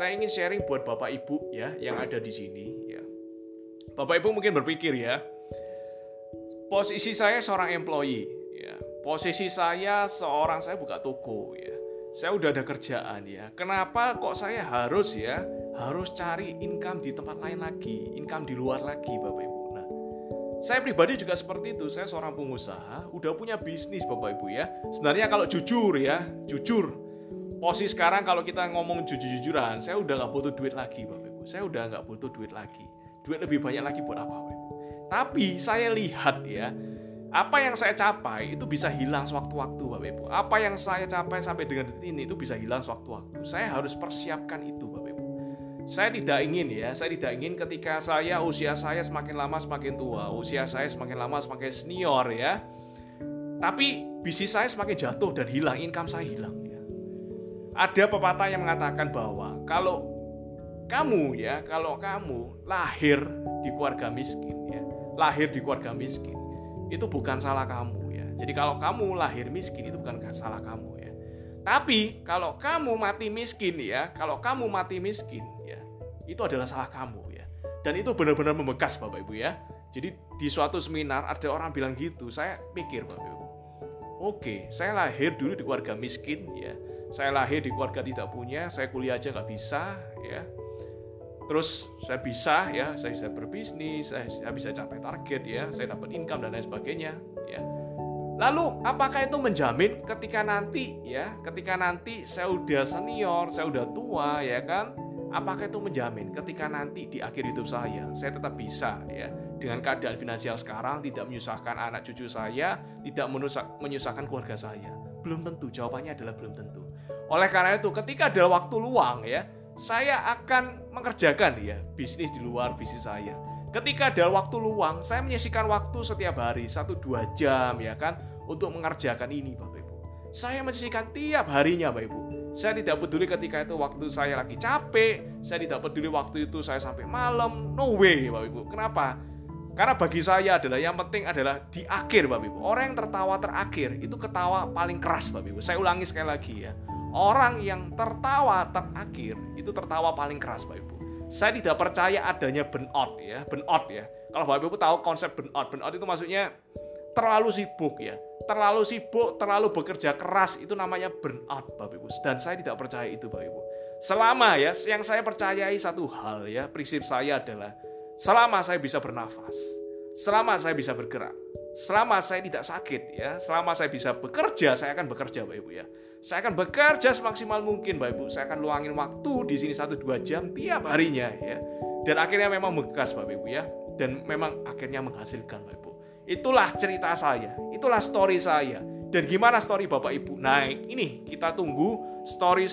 saya ingin sharing buat Bapak Ibu ya yang ada di sini ya. Bapak Ibu mungkin berpikir ya, posisi saya seorang employee ya. Posisi saya seorang saya buka toko ya. Saya udah ada kerjaan ya. Kenapa kok saya harus ya harus cari income di tempat lain lagi, income di luar lagi Bapak Ibu. Nah, saya pribadi juga seperti itu. Saya seorang pengusaha, udah punya bisnis Bapak Ibu ya. Sebenarnya kalau jujur ya, jujur. Posisi sekarang kalau kita ngomong jujur-jujuran, saya udah nggak butuh duit lagi Bapak Ibu. Saya udah nggak butuh duit lagi. Duit lebih banyak lagi buat apa Bapak Ibu? Tapi saya lihat ya, apa yang saya capai itu bisa hilang sewaktu-waktu Bapak Ibu. Apa yang saya capai sampai dengan detik ini itu bisa hilang sewaktu-waktu. Saya harus persiapkan itu Bapak Ibu. Saya tidak ingin ya, saya tidak ingin ketika saya usia saya semakin lama semakin tua, usia saya semakin lama semakin senior ya. Tapi bisnis saya semakin jatuh dan hilang, income saya hilang ya. Ada pepatah yang mengatakan bahwa kalau kamu ya, kalau kamu lahir di keluarga miskin ya, lahir di keluarga miskin, itu bukan salah kamu ya. Jadi kalau kamu lahir miskin itu bukan salah kamu ya. Tapi kalau kamu mati miskin ya, kalau kamu mati miskin itu adalah salah kamu ya. Dan itu benar-benar membekas Bapak Ibu ya. Jadi di suatu seminar ada orang bilang gitu, saya pikir Bapak Ibu. Oke, saya lahir dulu di keluarga miskin ya. Saya lahir di keluarga tidak punya, saya kuliah aja nggak bisa ya. Terus saya bisa ya, saya bisa berbisnis, saya, bisa capai target ya, saya dapat income dan lain sebagainya ya. Lalu apakah itu menjamin ketika nanti ya, ketika nanti saya udah senior, saya udah tua ya kan, apakah itu menjamin ketika nanti di akhir hidup saya saya tetap bisa ya dengan keadaan finansial sekarang tidak menyusahkan anak cucu saya tidak menyusahkan keluarga saya belum tentu jawabannya adalah belum tentu oleh karena itu ketika ada waktu luang ya saya akan mengerjakan ya bisnis di luar bisnis saya ketika ada waktu luang saya menyisikan waktu setiap hari satu dua jam ya kan untuk mengerjakan ini bapak ibu saya menyisikan tiap harinya bapak ibu saya tidak peduli ketika itu waktu saya lagi capek, saya tidak peduli waktu itu saya sampai malam. No way, Bapak Ibu. Kenapa? Karena bagi saya adalah yang penting adalah di akhir, Bapak Ibu. Orang yang tertawa terakhir itu ketawa paling keras, Bapak Ibu. Saya ulangi sekali lagi ya. Orang yang tertawa terakhir itu tertawa paling keras, Bapak Ibu. Saya tidak percaya adanya burnout ya, burnout ya. Kalau Bapak Ibu tahu konsep burnout, burnout itu maksudnya terlalu sibuk ya terlalu sibuk, terlalu bekerja keras itu namanya burnout Bapak Ibu. Dan saya tidak percaya itu Bapak Ibu. Selama ya yang saya percayai satu hal ya, prinsip saya adalah selama saya bisa bernafas, selama saya bisa bergerak, selama saya tidak sakit ya, selama saya bisa bekerja, saya akan bekerja Bapak Ibu ya. Saya akan bekerja semaksimal mungkin Bapak Ibu. Saya akan luangin waktu di sini satu dua jam tiap harinya ya. Dan akhirnya memang bekas Bapak Ibu ya. Dan memang akhirnya menghasilkan Bapak Ibu. Itulah cerita saya, itulah story saya. Dan gimana story Bapak Ibu? Nah, ini kita tunggu story